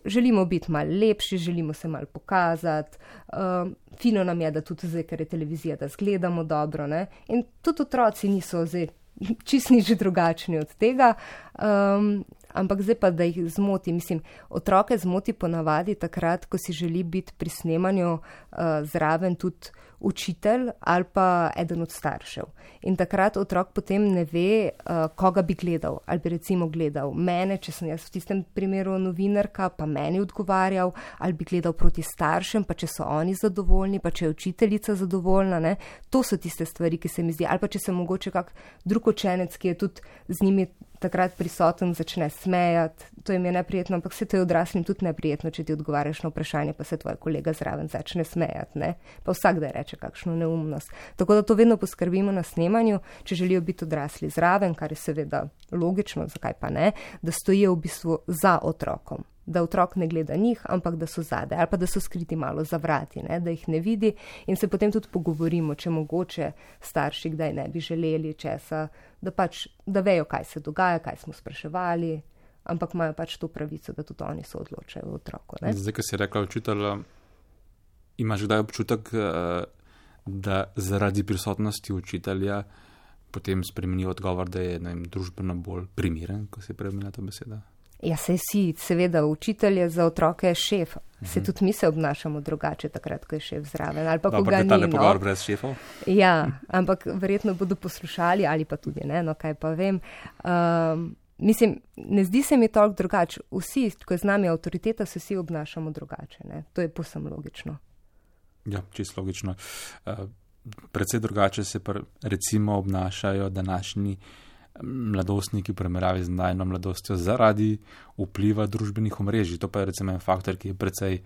želimo biti malo lepši, želimo se malo pokazati. Uh, fino nam je, da tudi zdaj, ker je televizija, da zgledamo dobro. Ne? In tudi otroci niso zdaj čist nič drugačni od tega. Um, ampak zdaj pa, da jih zmoti. Mislim, otroke zmoti ponavadi takrat, ko si želi biti pri snemanju uh, zraven tudi učitelj ali pa eden od staršev. In takrat otrok potem ne ve, uh, koga bi gledal. Ali bi recimo gledal mene, če sem jaz v tistem primeru novinarka, pa meni odgovarjal, ali bi gledal proti staršem, pa če so oni zadovoljni, pa če je učiteljica zadovoljna. Ne? To so tiste stvari, ki se mi zdi. Ali pa če se mogoče kak drug učenec, ki je tudi z njimi takrat prisoten, začne smejati, to jim je neprijetno, ampak se to je odraslim tudi neprijetno, če ti odgovarjaš na vprašanje, pa se tvoj kolega zraven začne smejati, ne? pa vsak da reče kakšno neumnost. Tako da to vedno poskrbimo na snemanju, če želijo biti odrasli zraven, kar je seveda logično, zakaj pa ne, da stojijo v bistvu za otrokom da otrok ne gleda njih, ampak da so zade ali pa da so skriti malo za vrati, ne, da jih ne vidi in se potem tudi pogovorimo, če mogoče starši kdaj ne bi želeli česa, da pač da vejo, kaj se dogaja, kaj smo spraševali, ampak imajo pač to pravico, da tudi oni se odločajo o otroku. Ne. Zdaj, ki si rekla učitelj, imaš kdaj občutek, eh, da zaradi prisotnosti učitelja potem spremeni odgovor, da je vem, družbeno bolj primeren, ko se premena ta beseda? Ja, se si, seveda, učitelj je za otroke šef. Se mhm. tudi mi se obnašamo drugače, takrat, ko je šef zraven. Ali pa ko ga ni. Ne, pogovor brez šefov. Ja, ampak verjetno bodo poslušali ali pa tudi ne, no kaj pa vem. Um, mislim, ne zdi se mi toliko drugače. Vsi, ko je z nami avtoriteta, se vsi obnašamo drugače. Ne? To je posem logično. Ja, čisto logično. Uh, predvsej drugače se pa recimo obnašajo današnji mladostniki v primerjavi z najno mladostjo zaradi vpliva družbenih omrežij. To pa je recimo en faktor, ki je precej,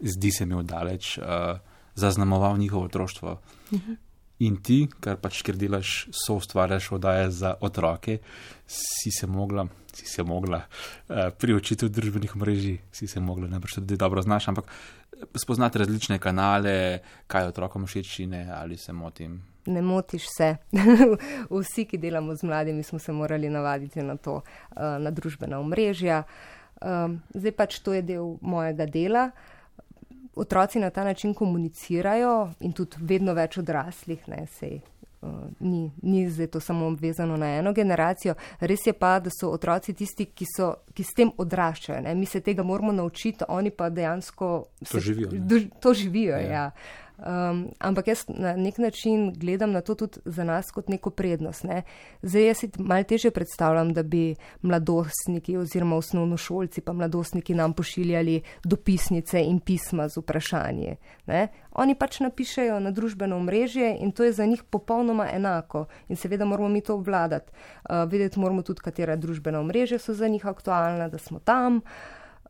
zdi se mi, oddaleč uh, zaznamoval njihovo otroštvo. Uh mhm. -huh. In ti, kar pač ker delaš, so ustvarjaš oddaje za otroke, si se mogla, si se mogla uh, priučiti v družbenih mrežih, si se mogla, ne brž tudi dobro znaš, ampak spoznati različne kanale, kaj otrokom všeč ne, ali se motim ne motiš se. Vsi, ki delamo z mladimi, smo se morali navaditi na to, eh, na družbena omrežja. Ehm, zdaj pač to je del mojega dela. Otroci na ta način komunicirajo in tudi vedno več odraslih, ne sej. Uh, ni, ni zdaj to samo obvezano na eno generacijo. Res je pa, da so otroci tisti, ki, so, ki s tem odraščajo. Ne? Mi se tega moramo naučiti, oni pa dejansko to živijo. To živijo ja. Ja. Um, ampak jaz na nek način gledam na to tudi za nas kot neko prednost. Ne? Zdaj jaz si malo teže predstavljam, da bi mladostniki oziroma osnovnošolci pa mladostniki nam pošiljali dopisnice in pisma z vprašanji. Ne? Oni pač napišejo na družbeno mrežje in to je za njih popolnoma enako in seveda moramo mi to obvladati. Uh, vedeti moramo tudi, katera družbena mrežja so za njih aktualna, da smo tam.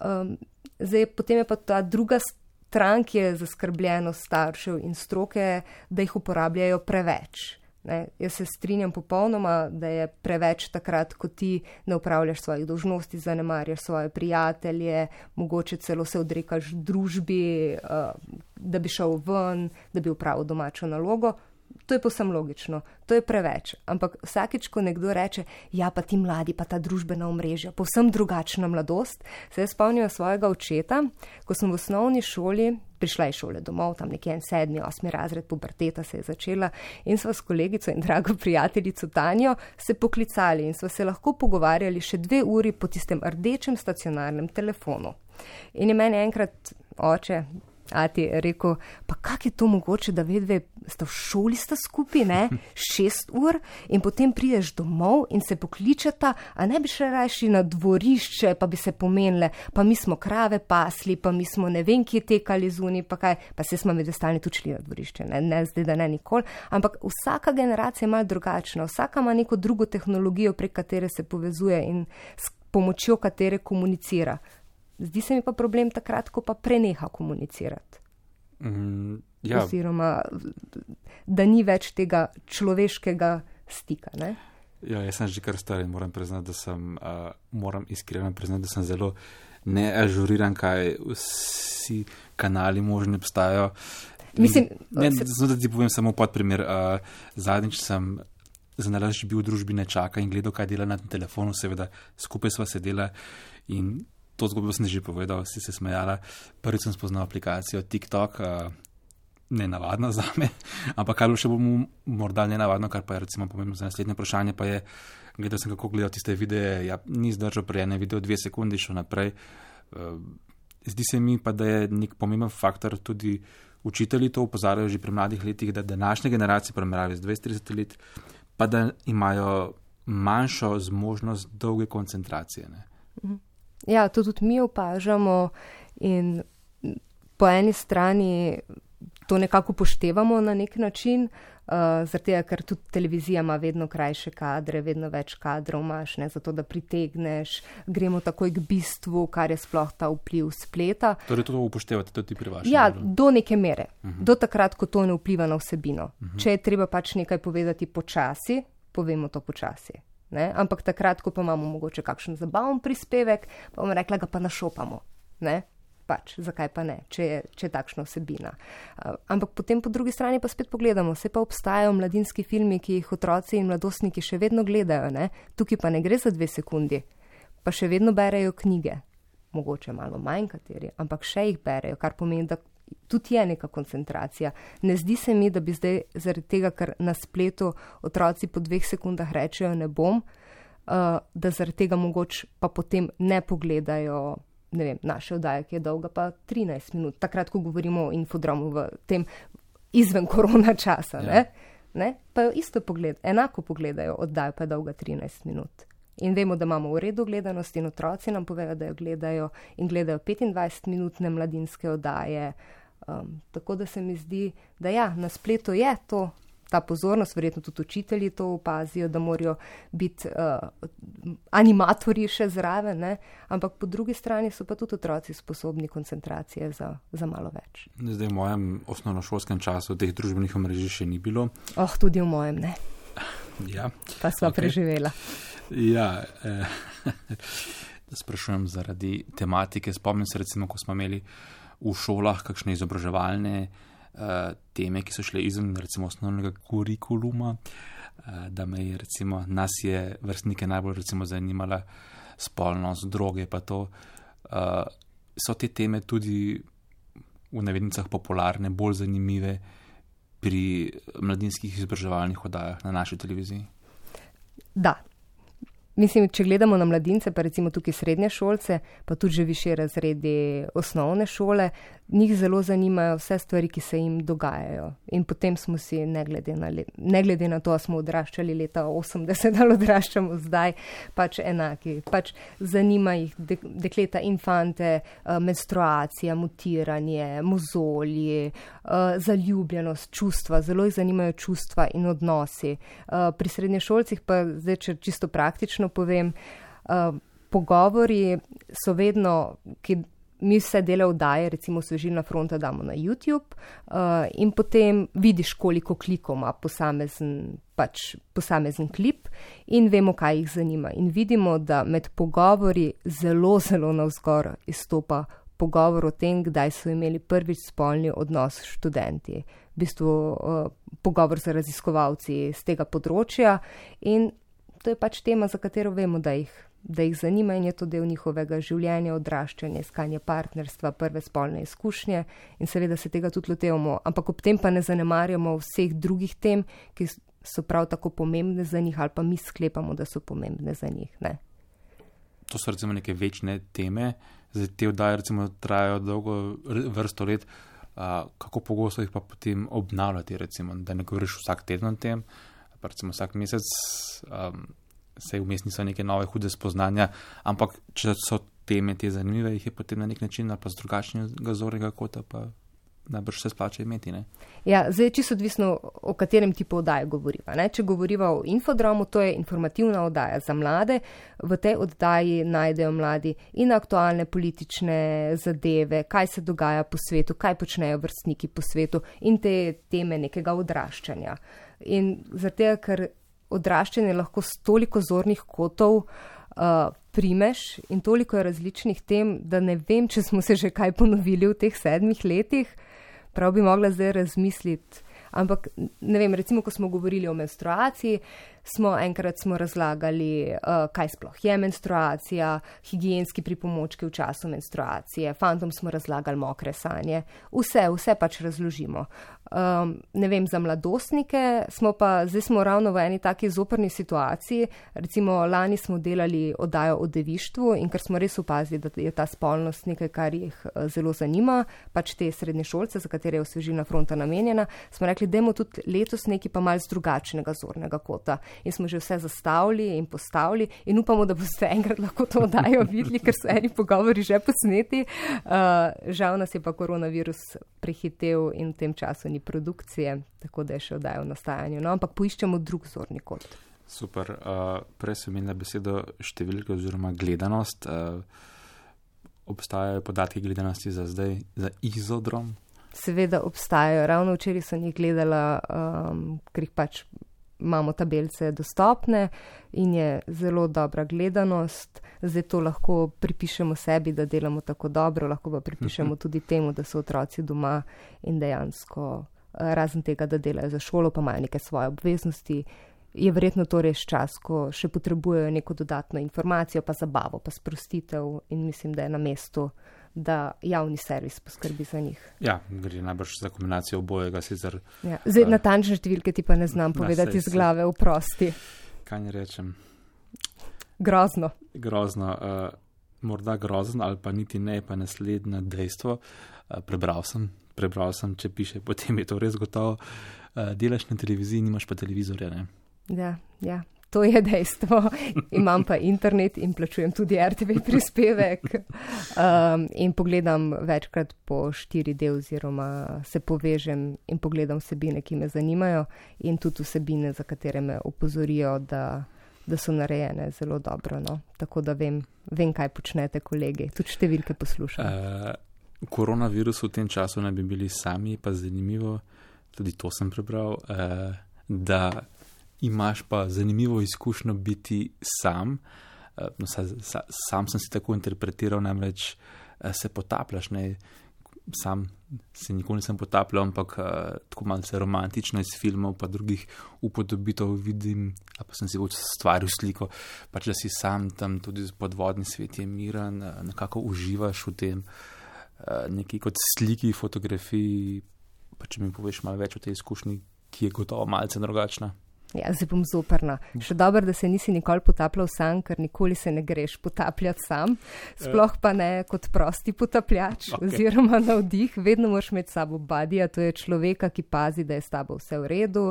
Um, zdaj, potem je pa ta druga stvar stran, ki je zaskrbljeno staršev in stroke, da jih uporabljajo preveč. Ne, jaz se strinjam popolnoma, da je preveč takrat, ko ti ne upravljaš svojih dožnosti, zanemarjaš svoje prijatelje, mogoče celo se odrekaš družbi, uh, da bi šel ven, da bi upravil domačo nalogo. To je posem logično, to je preveč. Ampak vsakeč, ko nekdo reče, ja, pa ti mladi, pa ta družbena omrežja, povsem drugačna mladost, se jaz spomnim svojega očeta, ko sem v osnovni šoli, prišla iz šole domov, tam nekje en sedmi, osmi razred, puberteta se je začela in sva s kolegico in drago prijateljico Tanjo se poklicali in sva se lahko pogovarjali še dve uri po tistem rdečem stacionarnem telefonu. In je meni enkrat oče, Ati je rekel, pa kako je to mogoče, da vedve sta v šoli sta skupaj, ne, šest ur in potem prideš domov in se pokličeta, a ne bi še rajši na dvorišče, pa bi se pomenile, pa mi smo krave pasli, pa mi smo ne vem, kje tekali zuni, pa kaj, pa se smo med ostali tučili na dvorišče, ne, ne zdaj, da ne nikoli, ampak vsaka generacija je mal drugačna, vsaka ima neko drugo tehnologijo, prek katere se povezuje in s pomočjo katere komunicira. Zdi se mi pa problem takrat, ko pa preneha komunicirati. Mm, ja. Oziroma, da ni več tega človeškega stika. Ne? Ja, jaz sem že kar star in moram priznati, da sem, uh, moram iskreno priznati, da sem zelo neažuriran, kaj vsi kanali možni obstajajo. Mislim, ne, se... da ti povem samo pod primer. Uh, zadnjič sem za nalaž bil v družbi nečaka in gledal, kaj dela na telefonu, seveda skupaj sva sedela in to zgodbo sem že povedal, si se smejala. Prvič sem spoznal aplikacijo TikTok, uh, ne navadno za me, ampak kar bo še bolj morda ne navadno, kar pa je recimo pomembno za naslednje vprašanje, pa je, gledal sem kako gledal tiste videe, ja, ni zdržal prej ene video dve sekundi, šel naprej. Uh, zdi se mi pa, da je nek pomemben faktor tudi učitelji to upozarjajo že pri mladih letih, da današnje generacije, primerjavi z 20-30 let, pa da imajo manjšo zmožnost dolge koncentracije. Ne. Mhm. Ja, to tudi mi opažamo in po eni strani to nekako poštevamo na nek način, uh, zaradi tega, ker tudi televizija ima vedno krajše kadre, vedno več kadrov imaš, ne, zato da pritegneš, gremo takoj k bistvu, kar je sploh ta vpliv spleta. Torej, to upoštevate tudi pri vašem? Ja, delu. do neke mere, uh mhm. -huh. do takrat, ko to ne vpliva na vsebino. Uh mhm. -huh. Če je treba pač nekaj povedati počasi, povemo to počasi. Ne? Ampak takrat, ko pa imamo mogoče kakšen zabaven prispevek, pa bomo rekli, ga pa našopamo. Ne? Pač, zakaj pa ne, če je, če je takšna vsebina. Uh, ampak potem po drugi strani pa spet pogledamo, se pa obstajajo mladinski filmi, ki jih otroci in mladostniki še vedno gledajo. Ne? Tukaj pa ne gre za dve sekundi, pa še vedno berejo knjige. Mogoče malo manj kateri, ampak še jih berejo, kar pomeni, da tudi je neka koncentracija. Ne zdi se mi, da bi zdaj zaradi tega, ker na spletu otroci po dveh sekundah rečejo ne bom, uh, da zaradi tega mogoče pa potem ne pogledajo. Ne vem, naša oddaja, ki je dolga pa 13 minut, takrat, ko govorimo o infodromu v tem izven korona časa, ja. ne? Ne? pa jo isto pogled, enako pogledajo, oddaja pa je dolga 13 minut. In vemo, da imamo v redu gledanost in otroci nam povejo, da jo gledajo in gledajo 25-minutne mladinske oddaje. Um, tako da se mi zdi, da ja, na spletu je to. Ta pozornost, verjetno tudi učitelji to opazijo, da morajo biti uh, animatorji še zraven, ne? ampak po drugi strani so pa tudi otroci sposobni koncentracije za, za malo več. Zdaj, v mojem osnovnošolskem času teh družbenih omrežij še ni bilo. Oh, tudi v mojem ne. Ja. Pa sva okay. preživela. Ja, eh, sprašujem zaradi tematike. Spomnim se, recimo, ko smo imeli v šolah kakšne izobraževalne eh, teme, ki so šle izven recimo, osnovnega kurikuluma, eh, da me je, recimo, nas je vrstnike najbolj recimo, zanimala spolnost, droge. Eh, so te teme tudi v navednicah popularne, bolj zanimive pri mladinskih izobraževalnih oddajah na naši televiziji? Da, Mislim, če gledamo na mladince, pa recimo tukaj srednje šolce, pa tudi že više razredi osnovne šole, njih zelo zanimajo vse stvari, ki se jim dogajajo. In potem smo si, ne glede na, ne glede na to, ali smo odraščali leta 80 ali odraščamo zdaj, pač enaki. Pač zanima jih dekleta, infante, eh, menstruacija, mutiranje, mozolji, eh, zaljubljenost, čustva. Zelo jih zanimajo čustva in odnosi. Eh, pri srednje šolcih pa zdaj, če čisto praktično povem, pogovori so vedno, ki mi vse dele vdaje, recimo svežilna fronta damo na YouTube uh, in potem vidiš, koliko klikov ima posamezen, pač, posamezen klip in vemo, kaj jih zanima. In vidimo, da med pogovori zelo, zelo navzgor izstopa pogovor o tem, kdaj so imeli prvič spolni odnos študenti. V bistvu uh, pogovor z raziskovalci z tega področja in to je pač tema, za katero vemo, da jih da jih zanima in je to del njihovega življenja, odraščanja, iskanja partnerstva, prve spolne izkušnje in seveda se tega tudi lotevamo, ampak ob tem pa ne zanemarjamo vseh drugih tem, ki so prav tako pomembne za njih ali pa mi sklepamo, da so pomembne za njih. Ne? To so recimo neke večne teme, zdaj te vdaje recimo trajajo dolgo vrsto let, a, kako pogosto jih pa potem obnavljati, recimo, da ne govoriš vsak teden o tem, pa recimo vsak mesec. Um, se vmes niso neke nove hude spoznanja, ampak če so teme te zanimive, jih je potem na nek način ali pa z drugačnega zornega kota, pa najbrž se splača imeti. Ne? Ja, zdaj je čisto odvisno, o katerem tipu oddaje govoriva. Ne? Če govoriva o infodromu, to je informativna oddaja za mlade. V tej oddaji najdejo mladi in aktualne politične zadeve, kaj se dogaja po svetu, kaj počnejo vrstniki po svetu in te teme nekega odraščanja. In zato, ker odraščanje lahko s toliko zornih kotov uh, primeš in toliko različnih tem, da ne vem, če smo se že kaj ponovili v teh sedmih letih. Prav bi mogla zdaj razmisliti. Ampak, ne vem, recimo, ko smo govorili o menstruaciji, smo enkrat smo razlagali, uh, kaj sploh je menstruacija, higijenski pripomočki v času menstruacije, fantom smo razlagali mokre sanje, vse, vse pač razložimo. Um, ne vem, za mladostnike smo pa, zdaj smo ravno v eni taki zoprni situaciji, recimo lani smo delali oddajo o devištvu in ker smo res opazili, da je ta spolnost nekaj, kar jih uh, zelo zanima, pač te srednje šolce, za katere je osvežilna fronta namenjena, smo rekli, dajmo tudi letos neki pa malce drugačnega zornega kota in smo že vse zastavili in postavili in upamo, da boste enkrat lahko to oddajo videli, ker so eni pogovori že posneti. Uh, žal nas je pa koronavirus prehitev in v tem času ni produkcije, tako da je še oddajo v nastajanju. No, ampak poiščemo drug zorni kot. Super. Uh, prej sem imela besedo številke oziroma gledanost. Uh, obstajajo podatki gledanosti za zdaj, za izodrom? Seveda obstajajo. Ravno včeraj sem jih gledala, um, ker jih pač imamo tabelce dostopne in je zelo dobra gledanost. Zdaj to lahko pripišemo sebi, da delamo tako dobro, lahko pa pripišemo tudi temu, da so otroci doma in dejansko, eh, razen tega, da delajo za šolo, pa imajo neke svoje obveznosti. Je verjetno to res čas, ko še potrebujejo neko dodatno informacijo, pa zabavo, pa sprostitev in mislim, da je na mestu da javni servis poskrbi za njih. Ja, gre najbrž za kombinacijo obojega. Sicer, ja. Zdaj, uh, natančne številke ti pa ne znam povedati iz glave, vprosti. Kaj ne rečem? Grozno. Grozno. Uh, morda grozno, ali pa niti ne, pa naslednje dejstvo. Uh, prebral sem, prebral sem, če piše, potem je to res gotovo. Uh, delaš na televiziji, nimaš pa televizorja. Ne? Ja, ja, to je dejstvo. Imam pa internet in plačujem tudi RTV prispevek. Um, in pogledam večkrat po štiri del, oziroma se povežem in pogledam vsebine, ki me zanimajo, in tudi vsebine, za katere me opozorijo, da, da so narejene zelo dobro. No? Tako da vem, vem, kaj počnete, kolegi. Tudi številke poslušam. Uh, koronavirus v tem času naj bi bili sami, pa zanimivo, tudi to sem prebral. Uh, Da imaš pa zanimivo izkušnjo biti sam. Eh, no, sa, sa, sam sem si tako interpretiral, namreč eh, se potapljaš. Ne? Sam se nikoli nisem potapljal, ampak uh, tako malce romantično iz filmov, pa drugih upodobitev vidim, pa sem si v stvari sliko, pač da si sam tam tudi podvodni svet je miren, nekako uživaš v tem, uh, neki kot sliki, fotografiji, Pa če mi poveš malo več o tej izkušnji, ki je gotovo malce drugačna. Ja, zdaj bom zoprna. Še dobro, da se nisi nikoli potapljal sam, ker nikoli se ne greš potapljati sam, sploh pa ne kot prosti potapljač okay. oziroma na vdih. Vedno moraš imeti sabo badija, to je človeka, ki pazi, da je s tabo vse v redu,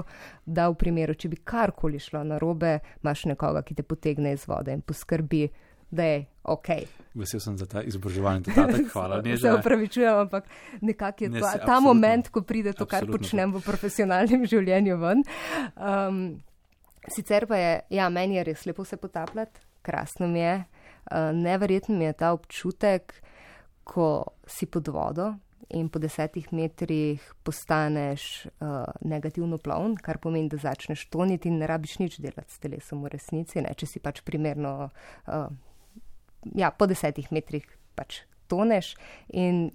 da v primeru, če bi karkoli šlo na robe, imaš nekoga, ki te potegne iz vode in poskrbi, da je ok. Vesel sem za ta izobraževalni dodatek, hvala. Ne, se upravičujem, ampak nekako je ne, to, se, ta moment, ko pride to, kar počnem v profesionalnem življenju ven. Um, sicer pa je, ja, meni je res lepo se potapljati, krasno mi je, uh, neverjetno mi je ta občutek, ko si pod vodo. In po desetih metrih postaneš uh, negativno plovn, kar pomeni, da začneš toniti in ne rabiš nič delati s telesom v resnici, ne, če si pač primerno uh, ja, po desetih metrih pač toneš. In,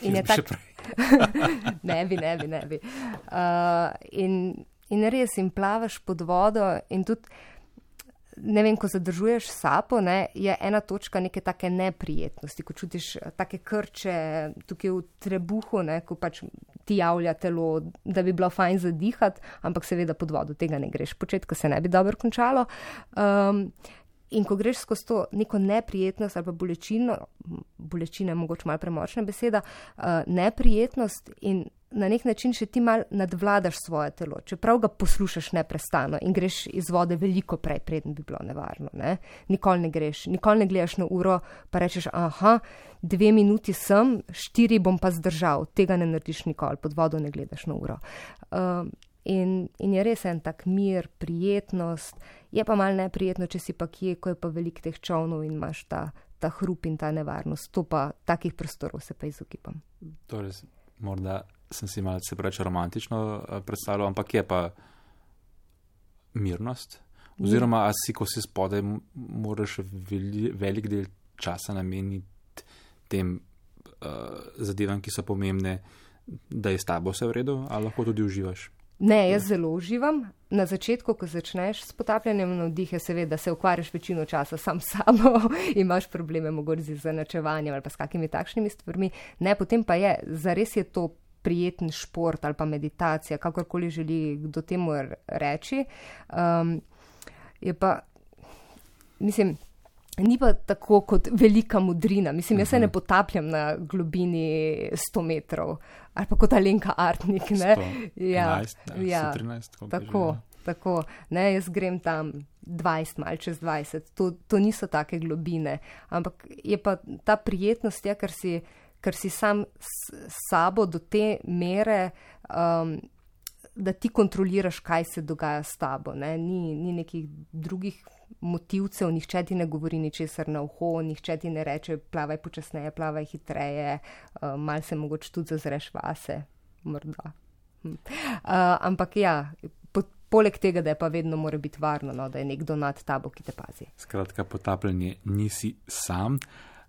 in je tako. ne bi, ne bi, ne bi. Uh, in, in res, in plavaš pod vodo, in tudi, ne vem, ko zadržuješ sapo, ne, je ena točka neke take neprijetnosti, ko čutiš take krče tukaj v trebuhu, ne, ko pač ti javlja telo, da bi bilo fajn zadihati, ampak seveda pod vodo tega ne greš početi, ko se ne bi dobro končalo. Um, In ko greš skozi to neko neprijetnost ali pa bolečino, bolečina je mogoče malo premočna beseda, uh, neprijetnost in na nek način še ti mal nadvladaš svoje telo, čeprav ga poslušaš neprestano in greš iz vode veliko prej, preden bi bilo nevarno. Ne? Nikoli ne greš, nikoli ne gledaš na uro, pa rečeš, aha, dve minuti sem, štiri bom pa zdržal, tega ne narediš nikoli, pod vodo ne gledaš na uro. Uh, In, in je res en tak mir, prijetnost, je pa mal neprijetno, če si pa kje, ko je pa velik teh čovnov in imaš ta, ta hrup in ta nevarnost. To pa takih prostorov se pa izogibam. Torej, morda sem si malce preveč romantično eh, predstavljal, ampak je pa mirnost. Oziroma, a si, ko si spodaj, moraš veli, velik del časa nameniti tem uh, zadevam, ki so pomembne, da je s tabo vse v redu, ali lahko tudi uživaš. Ne, jaz zelo uživam. Na začetku, ko začneš s potapljanjem na vdih, je seveda, da se ukvarjaš večino časa sam s sabo, imaš probleme mogoče z zanačevanjem ali pa s kakimi takšnimi stvarmi. Ne, potem pa je, zares je to prijeten šport ali pa meditacija, kakorkoli želi kdo temu reči. Um, je pa, mislim, Ni pa tako kot velika modrina. Mislim, jaz se ne mhm. potapljam na globini 100 metrov ali pa kot Alenka Artnik. 111, ja, ja, 113, tako. Ja. Tako, ne, jaz grem tam 20, malo čez 20, to, to niso take globine, ampak je pa ta prijetnost, ja, ker, si, ker si sam s sabo do te mere, um, da ti kontroliraš, kaj se dogaja s tabo. Ne? Ni, ni nekih drugih motivcev, nihče ti ne govori ničesar na uho, nihče ti ne reče, plavaj počasneje, plavaj hitreje, uh, mal se mogoče tudi zazreš vase, morda. Hm. Uh, ampak ja. Poleg tega, da je pa vedno mora biti varno, no, da je nekdo nad tabo, ki te pazi. Skratka, potapljanje nisi sam,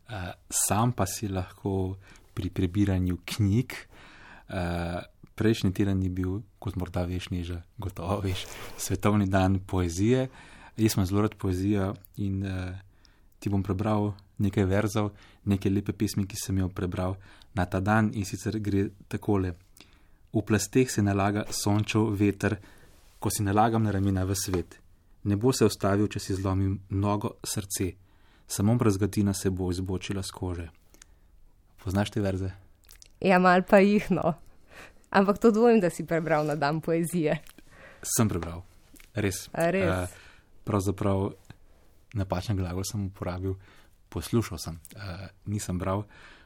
uh, sam pa si lahko pri prebiranju knjig. Uh, prejšnji teden je bil, kot morda veš, neža, gotovo veš, svetovni dan poezije. Jaz sem zelo rad poezijo in uh, ti bom prebral nekaj verzov, nekaj lepe pesmi, ki sem jo prebral na ta dan in sicer gre takole. V plasteh se nalaga sončev veter, ko si nalagam na ramena v svet. Ne bo se ustavil, če si zlomim nogo srce, samo brazgatina se bo izbočila z kože. Poznaš te verze? Ja, mal pa jih no. Ampak to dvomim, da si prebral na dan poezije. Sem prebral, res. res? Uh, pravzaprav napačen glagol sem uporabil, poslušal sem, uh, nisem bral,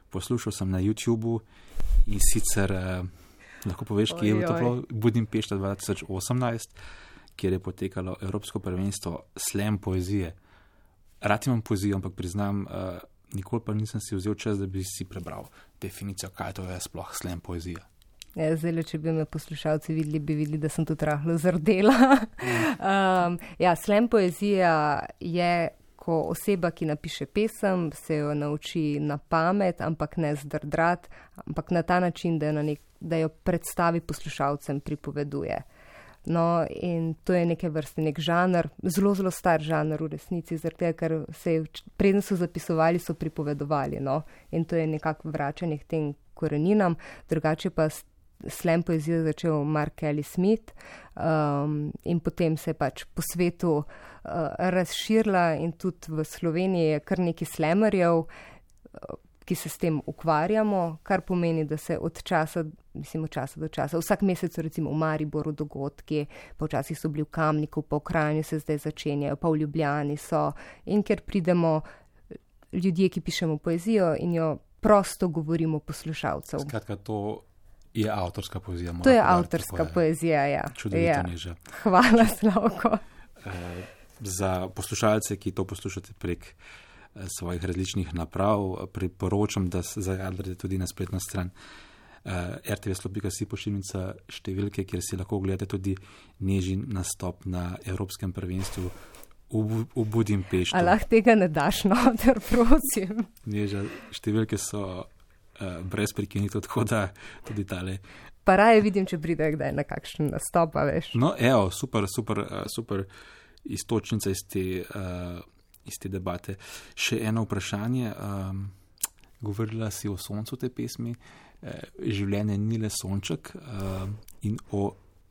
poslušal sem na YouTubu in sicer uh, lahko poveš, kje je bilo to, Budimpešta 2018, kjer je potekalo Evropsko prvenstvo slam poezije. Rad imam poezijo, ampak priznam, uh, nikoli pa nisem si vzel čas, da bi si prebral definicijo, kaj to je sploh slam poezija. Ja, zdaj, če bi me poslušalci videli, bi videli, da sem tu rahlo zrdela. um, ja, slem poezija je, ko oseba, ki napiše pesem, se jo nauči na pamet, ampak ne zdrdrat, ampak na ta način, da jo, nek, da jo predstavi poslušalcem, pripoveduje. No, in to je neke vrste nek žanr, zelo, zelo star žanr v resnici, zaradi tega, ker se je, preden so zapisovali, so pripovedovali. No, in to je nekako vračanje k tem koreninam, drugače pa slam poezijo začel Mark Kelly Smith um, in potem se je pač po svetu uh, razširila in tudi v Sloveniji je kar nekaj slamerjev, uh, ki se s tem ukvarjamo, kar pomeni, da se od časa, mislim, od časa do časa, vsak mesec recimo v Mariboru dogodki, pa včasih so bili v Kamniku, pa v Krajnju se zdaj začenjajo, pa v Ljubljani so in ker pridemo ljudje, ki pišemo poezijo in jo prosto govorimo poslušalcev. Skratka, to je avtorska poezija. To je avtorska je. poezija, ja. Čudovito ja. niže. Hvala, Slavko. E, za poslušalce, ki to poslušate prek e, svojih različnih naprav, priporočam, da se zagadrite tudi na spletno stran. Uh, e, RTV Slobika si pošiljnica številke, kjer si lahko ogledate tudi nežin nastop na Evropskem prvenstvu v, v Budimpešti. Ali lahko tega ne daš noter, prosim? Neža, številke so uh, brez prekinitev, tako da tudi tale. Pa raje vidim, če pride kdaj na kakšen nastop, veš. No, evo, super, super, uh, super istočnica iz te, uh, iz te debate. Še eno vprašanje. Um, govorila si o soncu te pesmi. Življenje ni le sonček uh, in o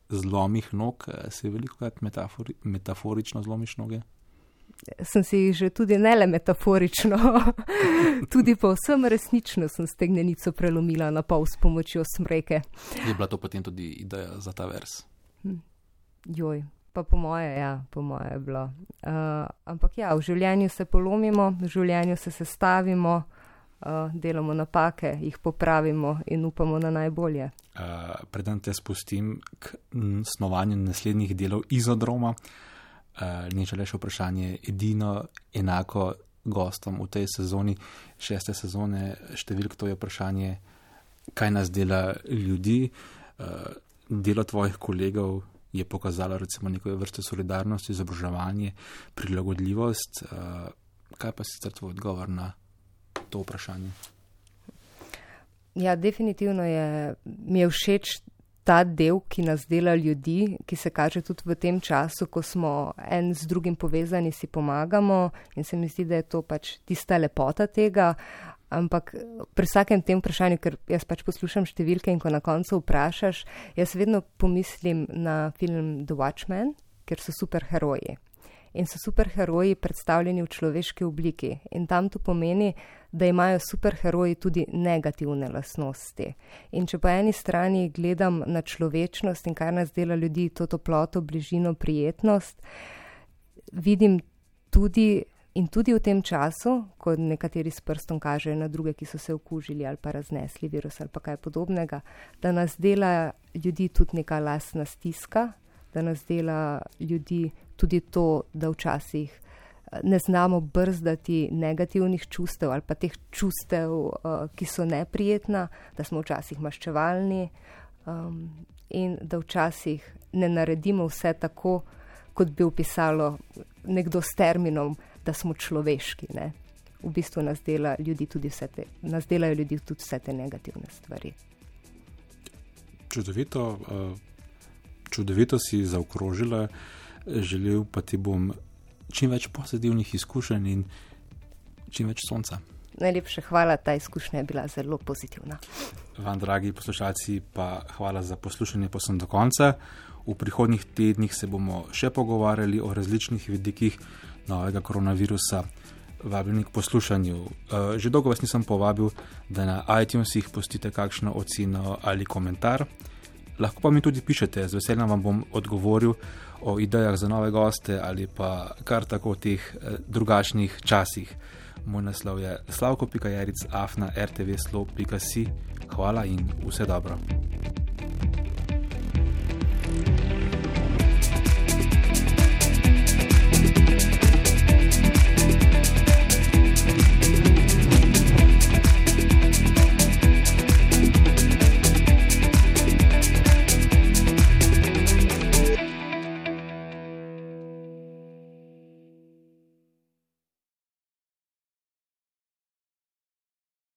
zlomih nog, eh, si veliko krat metafori, metaforično zlomiš noge? Sem si jih že tudi ne le metaforično, tudi povsem resnično sem stegnenico prelomila na pol s pomočjo smreke. Je bila to potem tudi ideja za ta vers? Hm. Joj, pa po moje, ja, po moje je bilo. Uh, ampak ja, v življenju se polomimo, v življenju se sestavimo, uh, delamo napake, jih popravimo in upamo na najbolje. Uh, Preden te spustim k snovanju naslednjih delov izodroma, uh, ni že le še vprašanje, edino enako gostom v tej sezoni, šeste sezone, številk to je vprašanje, kaj nas dela ljudi. Uh, delo tvojih kolegov je pokazalo recimo neko vrste solidarnost, izobraževanje, prilagodljivost. Uh, kaj pa sicer tvoj odgovor na to vprašanje? Ja, definitivno je, mi je všeč ta del, ki nas dela ljudi, ki se kaže tudi v tem času, ko smo en z drugim povezani, si pomagamo in se mi zdi, da je to pač tista lepota tega. Ampak pri vsakem tem vprašanju, ker jaz pač poslušam številke in ko na koncu vprašaš, jaz vedno pomislim na film The Watchmen, ker so superheroji in so superheroji predstavljeni v človeški obliki. In tam to pomeni, da imajo superheroji tudi negativne lasnosti. In če po eni strani gledam na človečnost in kar nas dela ljudi, to toploto, bližino, prijetnost, vidim tudi. In tudi v tem času, ko nekateri s prstom kažejo na druge, ki so se okužili ali pa raznesli virus ali pa kaj podobnega, da nas dela ljudi tudi neka lasna stiska, da nas dela ljudi tudi to, da včasih eh, ne znamo brzdati negativnih čustev ali pa teh čustev, eh, ki so neprijetna, da smo včasih maščevalni um, in da včasih ne naredimo vse tako, kot bi opisalo nekdo s terminom, da smo človeški. Ne? V bistvu nas, dela ljudi te, nas delajo ljudi tudi vse te negativne stvari. Čudovito, uh, čudovito si zaokrožila želel pa ti bom čim več pozitivnih izkušenj in čim več sonca. Najlepša hvala, ta izkušnja je bila zelo pozitivna. Vam, dragi poslušalci, pa hvala za poslušanje posem do konca. V prihodnjih tednih se bomo še pogovarjali o različnih vidikih novega koronavirusa. Vabljeni k poslušanju. Eh, že dolgo vas nisem povabil, da na iTunesih postite kakšno oceno ali komentar. Lahko pa mi tudi pišete, z veseljem vam bom odgovoril o idejah za nove goste ali pa kar tako o teh eh, drugačnih časih. Moj naslov je slavko.jaric afna rtvslo.si. Hvala in vse dobro.